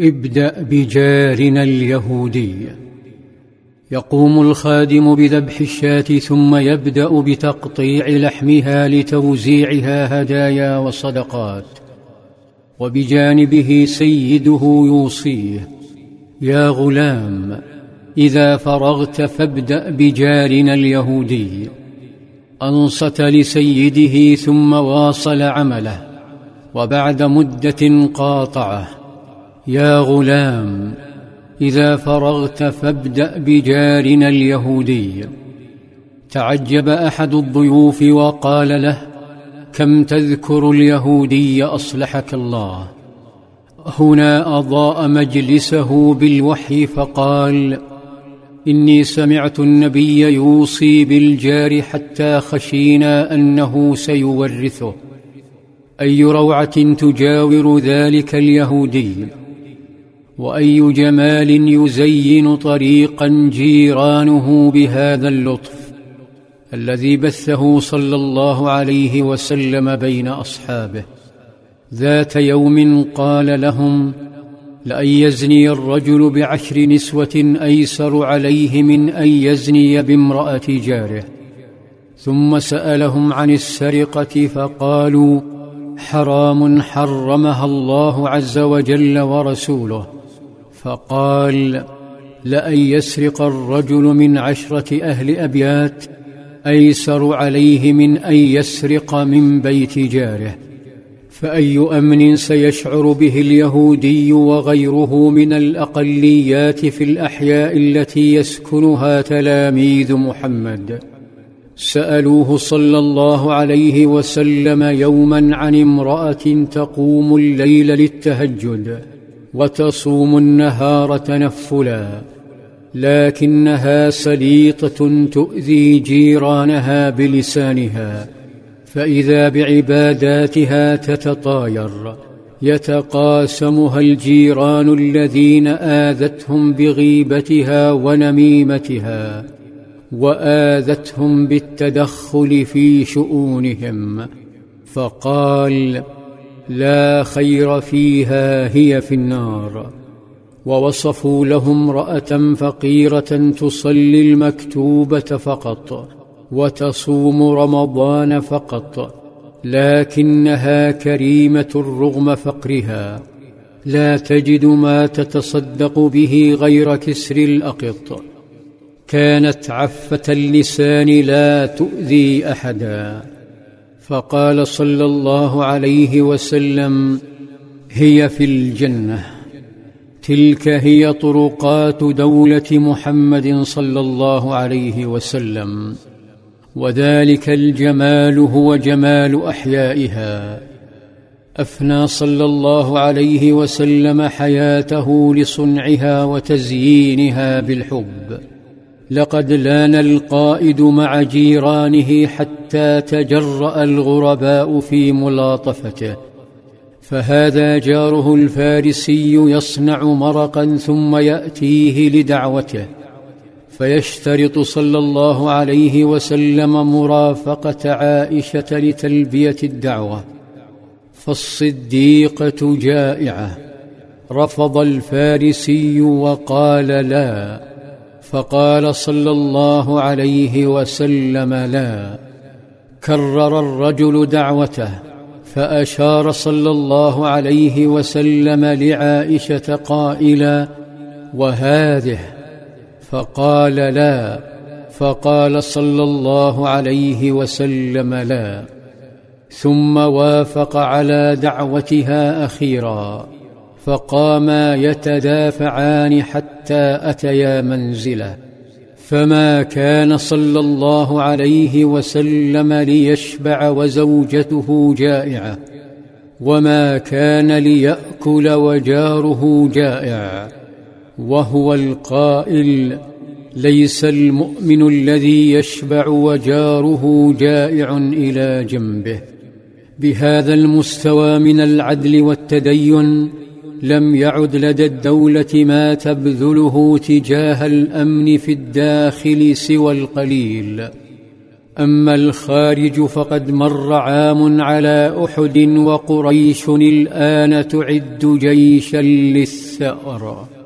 ابدأ بجارنا اليهودي. يقوم الخادم بذبح الشاة ثم يبدأ بتقطيع لحمها لتوزيعها هدايا وصدقات. وبجانبه سيده يوصيه يا غلام إذا فرغت فابدأ بجارنا اليهودي. أنصت لسيده ثم واصل عمله وبعد مدة قاطعه يا غلام إذا فرغت فابدأ بجارنا اليهودي. تعجب أحد الضيوف وقال له كم تذكر اليهودي أصلحك الله؟ هنا أضاء مجلسه بالوحي فقال إني سمعت النبي يوصي بالجار حتى خشينا أنه سيورثه. أي روعة تجاور ذلك اليهودي. وأي جمال يزين طريقا جيرانه بهذا اللطف الذي بثه صلى الله عليه وسلم بين أصحابه. ذات يوم قال لهم لأن يزني الرجل بعشر نسوة أيسر عليه من أن يزني بامرأة جاره. ثم سألهم عن السرقة فقالوا حرام حرمها الله عز وجل ورسوله. فقال لأن يسرق الرجل من عشرة أهل أبيات أيسر عليه من أن يسرق من بيت جاره. فأي أمن سيشعر به اليهودي وغيره من الأقليات في الأحياء التي يسكنها تلاميذ محمد. سألوه صلى الله عليه وسلم يوما عن امرأة تقوم الليل للتهجد. وتصوم النهار تنفلا لكنها سليطة تؤذي جيرانها بلسانها فإذا بعباداتها تتطاير يتقاسمها الجيران الذين آذتهم بغيبتها ونميمتها وآذتهم بالتدخل في شؤونهم فقال لا خير فيها هي في النار. ووصفوا له امراه فقيرة تصلي المكتوبة فقط وتصوم رمضان فقط لكنها كريمة رغم فقرها. لا تجد ما تتصدق به غير كسر الأقط. كانت عفة اللسان لا تؤذي أحدا. فقال صلى الله عليه وسلم هي في الجنة. تلك هي طرقات دولة محمد صلى الله عليه وسلم. وذلك الجمال هو جمال أحيائها. أفنى صلى الله عليه وسلم حياته لصنعها وتزيينها بالحب. لقد لأن القائد مع جيرانه حتى تجرأ الغرباء في ملاطفته. فهذا جاره الفارسي يصنع مرقا ثم يأتيه لدعوته. فيشترط صلى الله عليه وسلم مرافقة عائشة لتلبية الدعوة. فالصديقة جائعة. رفض الفارسي وقال لا. فقال صلى الله عليه وسلم لا كرر الرجل دعوته فأشار صلى الله عليه وسلم لعائشة قائلا وهذه؟ فقال لا فقال صلى الله عليه وسلم لا ثم وافق على دعوتها أخيرا. فقاما يتدافعان حتى أتيا منزله فما كان صلى الله عليه وسلم ليشبع وزوجته جائعه وما كان ليأكل وجاره جائع وهو القائل ليس المؤمن الذي يشبع وجاره جائع إلى جنبه بهذا المستوى من العدل والتدين لم يعد لدى الدولة ما تبذله تجاه الأمن في الداخل سوى القليل. أما الخارج فقد مر عام على أحد وقريش الآن تعد جيشا للثأر.